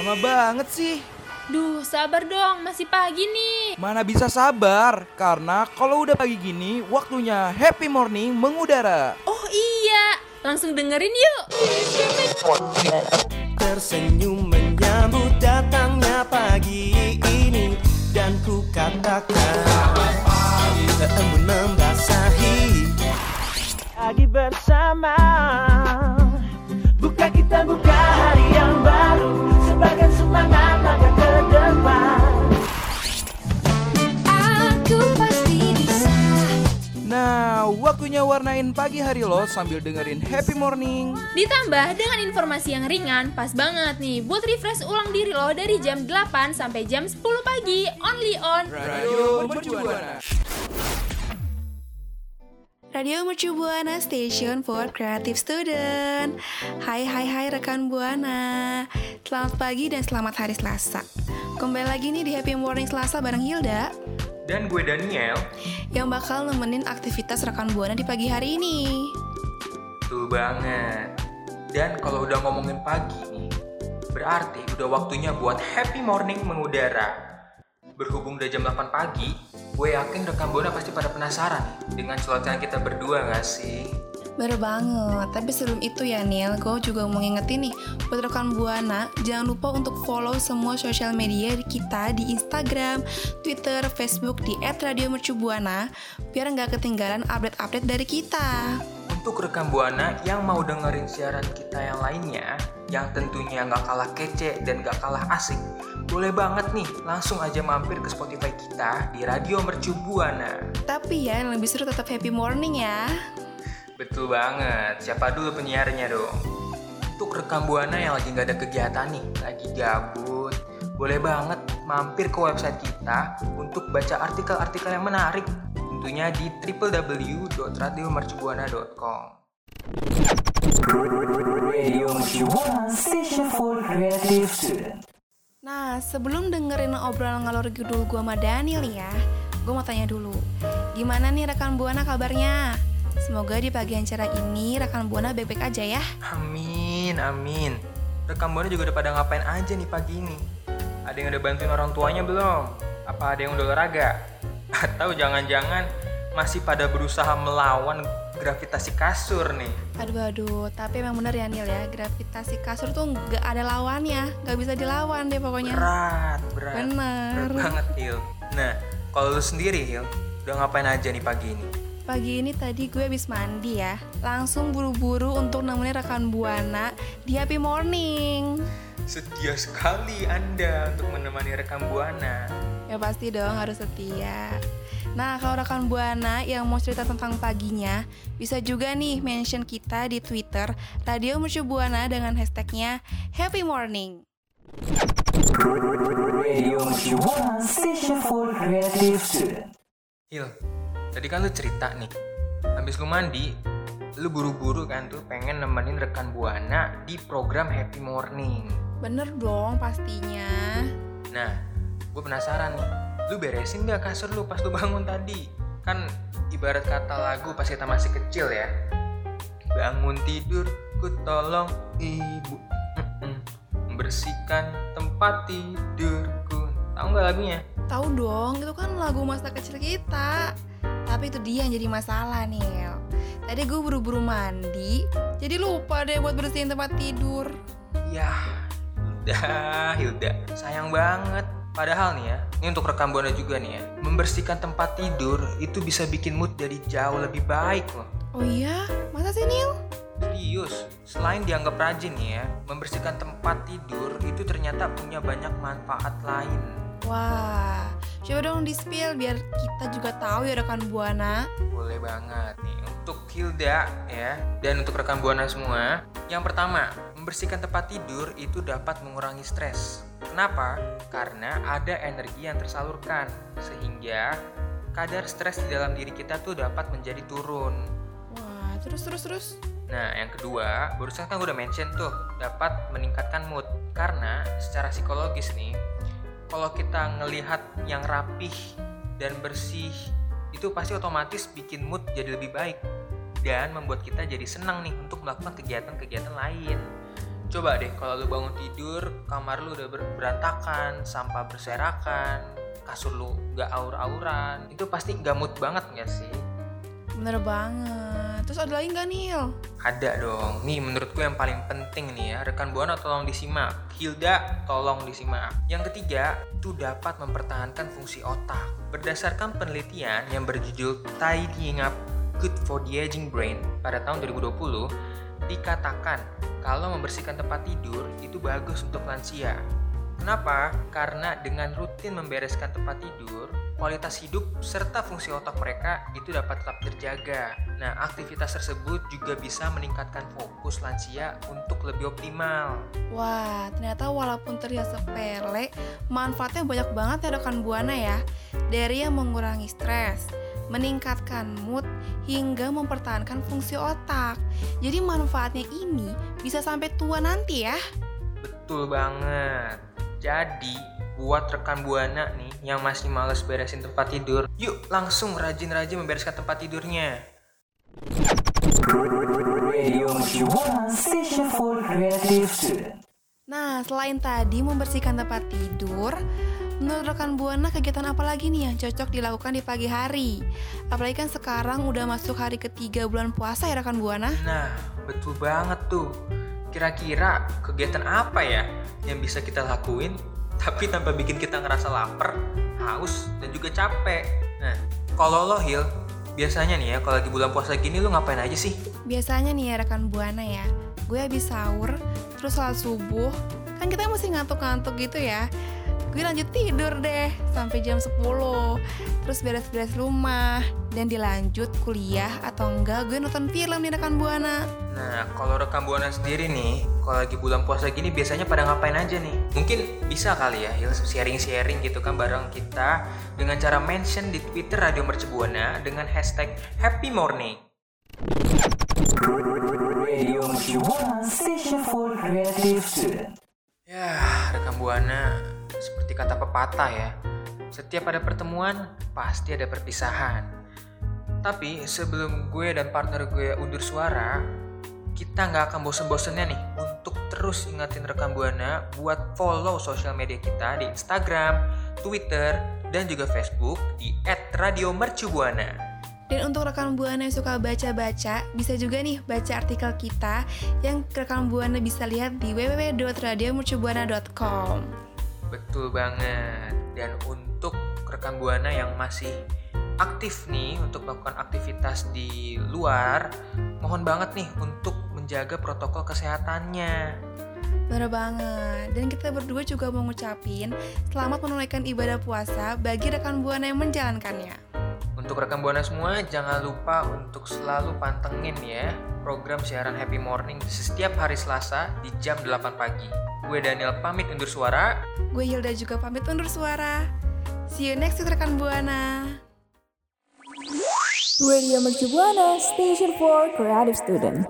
Lama banget sih. Duh, sabar dong, masih pagi nih. Mana bisa sabar, karena kalau udah pagi gini, waktunya happy morning mengudara. Oh iya, langsung dengerin yuk. Tersenyum menyambut datangnya pagi ini Dan ku katakan Embun membasahi Pagi bersama warnain pagi hari lo sambil dengerin happy morning. Ditambah dengan informasi yang ringan, pas banget nih. Buat refresh ulang diri lo dari jam 8 sampai jam 10 pagi, only on Radio Buana. Radio Mercu Buana Station for Creative Student. Hai hai hai rekan Buana. Selamat pagi dan selamat hari Selasa. Kembali lagi nih di Happy Morning Selasa bareng Hilda Dan gue Daniel, Yang bakal nemenin aktivitas rekan Buana di pagi hari ini tuh banget. Dan kalau udah ngomongin pagi nih, berarti udah waktunya buat happy morning mengudara. Berhubung udah jam 8 pagi, gue yakin rekan Buana pasti pada penasaran nih dengan celotehan kita berdua gak sih? Baru banget, tapi sebelum itu ya Nil, gue juga mau ngingetin nih Buat rekan Buana, jangan lupa untuk follow semua sosial media kita di Instagram, Twitter, Facebook di @radiomercubuana Biar nggak ketinggalan update-update dari kita Untuk rekan Buana yang mau dengerin siaran kita yang lainnya, yang tentunya nggak kalah kece dan nggak kalah asik, boleh banget nih langsung aja mampir ke Spotify kita di Radio Mercu Buana. Tapi ya, yang lebih seru tetap happy morning ya. Betul banget. Siapa dulu penyiarnya dong? Untuk rekam buana yang lagi nggak ada kegiatan nih, lagi gabut, boleh banget mampir ke website kita untuk baca artikel-artikel yang menarik. Tentunya di www.radiomercubuana.com. Nah, sebelum dengerin obrolan ngalor ngidul gua sama Daniel ya, gue mau tanya dulu. Gimana nih rekan Buana kabarnya? Semoga di pagi acara ini rekan Buana baik-baik aja ya. Amin, amin. Rekam buana juga udah pada ngapain aja nih pagi ini? Ada yang udah bantuin orang tuanya belum? Apa ada yang udah olahraga? Atau jangan-jangan masih pada berusaha melawan gravitasi kasur nih? Aduh aduh, tapi emang bener ya Nil ya, gravitasi kasur tuh nggak ada lawannya, nggak bisa dilawan deh pokoknya. Berat, berat. Bener. Berat banget, Hil. Nah, kalau lu sendiri, Hil, udah ngapain aja nih pagi ini? Pagi ini tadi gue habis mandi ya, langsung buru-buru untuk nemenin rekan Buana di Happy Morning. Setia sekali Anda untuk menemani rekam Buana. Ya pasti dong harus setia. Nah kalau rekan Buana yang mau cerita tentang paginya Bisa juga nih mention kita di Twitter Radio Mercu Buana dengan hashtagnya Happy Morning Hil, tadi kan lu cerita nih, habis lu mandi, lu buru-buru kan tuh pengen nemenin rekan Buana di program Happy Morning. Bener dong pastinya Nah, gue penasaran nih, lu beresin gak kasur lu pas lu bangun tadi? Kan ibarat kata lagu pas kita masih kecil ya. Bangun tidur, ku tolong ibu membersihkan tempat tidurku. Tahu nggak lagunya? Tahu dong itu kan lagu masa kecil kita Tapi itu dia yang jadi masalah nih Tadi gue buru-buru mandi Jadi lupa deh buat bersihin tempat tidur Ya, Hilda, Hilda, sayang banget. Padahal nih ya, ini untuk rekam buana juga nih ya. Membersihkan tempat tidur itu bisa bikin mood jadi jauh lebih baik loh. Oh iya? Masa sih Nil? Serius, selain dianggap rajin nih ya, membersihkan tempat tidur itu ternyata punya banyak manfaat lain. Wah, coba dong di spill biar kita juga tahu ya rekan Buana. Boleh banget nih untuk Hilda ya dan untuk rekan buana semua. Yang pertama, membersihkan tempat tidur itu dapat mengurangi stres. Kenapa? Karena ada energi yang tersalurkan sehingga kadar stres di dalam diri kita tuh dapat menjadi turun. Wah, terus terus terus. Nah, yang kedua, barusan kan gue udah mention tuh, dapat meningkatkan mood. Karena secara psikologis nih, kalau kita ngelihat yang rapih dan bersih, itu pasti otomatis bikin mood jadi lebih baik. Dan membuat kita jadi senang nih untuk melakukan kegiatan-kegiatan lain. Coba deh kalau lu bangun tidur, kamar lu udah ber- berantakan, sampah berserakan, kasur lu gak aur-auran, itu pasti gak mood banget gak sih? Bener banget. Terus ada lagi nggak Nil? Ada dong. Nih menurutku yang paling penting nih ya, rekan Buana tolong disimak. Hilda tolong disimak. Yang ketiga, itu dapat mempertahankan fungsi otak. Berdasarkan penelitian yang berjudul Tidying Up Good for the Aging Brain pada tahun 2020, dikatakan kalau membersihkan tempat tidur itu bagus untuk lansia. Kenapa? Karena dengan rutin membereskan tempat tidur, kualitas hidup serta fungsi otak mereka itu dapat tetap terjaga. Nah, aktivitas tersebut juga bisa meningkatkan fokus lansia untuk lebih optimal. Wah, ternyata walaupun terlihat sepele, manfaatnya banyak banget ya rekan Buana ya. Dari yang mengurangi stres, meningkatkan mood, hingga mempertahankan fungsi otak. Jadi manfaatnya ini bisa sampai tua nanti ya. Betul banget. Jadi, buat rekan Buana nih yang masih males beresin tempat tidur, yuk langsung rajin-rajin membereskan tempat tidurnya. Nah, selain tadi membersihkan tempat tidur, menurut rekan Buana kegiatan apa lagi nih yang cocok dilakukan di pagi hari? Apalagi kan sekarang udah masuk hari ketiga bulan puasa ya rekan Buana. Nah, betul banget tuh. Kira-kira kegiatan apa ya yang bisa kita lakuin tapi tanpa bikin kita ngerasa lapar, haus, dan juga capek? Nah, kalau lo Hil, biasanya nih ya kalau lagi bulan puasa gini lo ngapain aja sih? Biasanya nih ya rekan Buana ya, gue habis sahur, terus sholat subuh, kan kita masih ngantuk-ngantuk gitu ya. Gue lanjut tidur deh sampai jam 10 Terus beres-beres rumah Dan dilanjut kuliah atau enggak gue nonton film nih rekan Buana Nah, kalau rekam buana sendiri nih, kalau lagi bulan puasa gini biasanya pada ngapain aja nih? Mungkin bisa kali ya, sharing-sharing gitu kan bareng kita dengan cara mention di Twitter Radio Mercubuana dengan hashtag Happy Morning. Radio Mercubuana Station for Creative Student. Ya, rekam buana seperti kata pepatah ya. Setiap ada pertemuan, pasti ada perpisahan. Tapi sebelum gue dan partner gue undur suara, kita nggak akan bosen-bosennya nih untuk terus ingatin rekam buana buat follow sosial media kita di Instagram, Twitter, dan juga Facebook di @radiomercubuana. Dan untuk rekan Buana yang suka baca-baca, bisa juga nih baca artikel kita yang rekan Buana bisa lihat di www.radiomercubuana.com. Betul banget. Dan untuk rekan buana yang masih aktif nih untuk melakukan aktivitas di luar, mohon banget nih untuk menjaga protokol kesehatannya. Bener banget. Dan kita berdua juga mau ngucapin selamat menunaikan ibadah puasa bagi rekan Buana yang menjalankannya. Untuk rekan buana semua, jangan lupa untuk selalu pantengin ya program siaran Happy Morning setiap hari Selasa di jam 8 pagi. Gue Daniel pamit undur suara. Gue Hilda juga pamit undur suara. See you next week rekan Buana. Radio Mercubuana Station for Creative Student.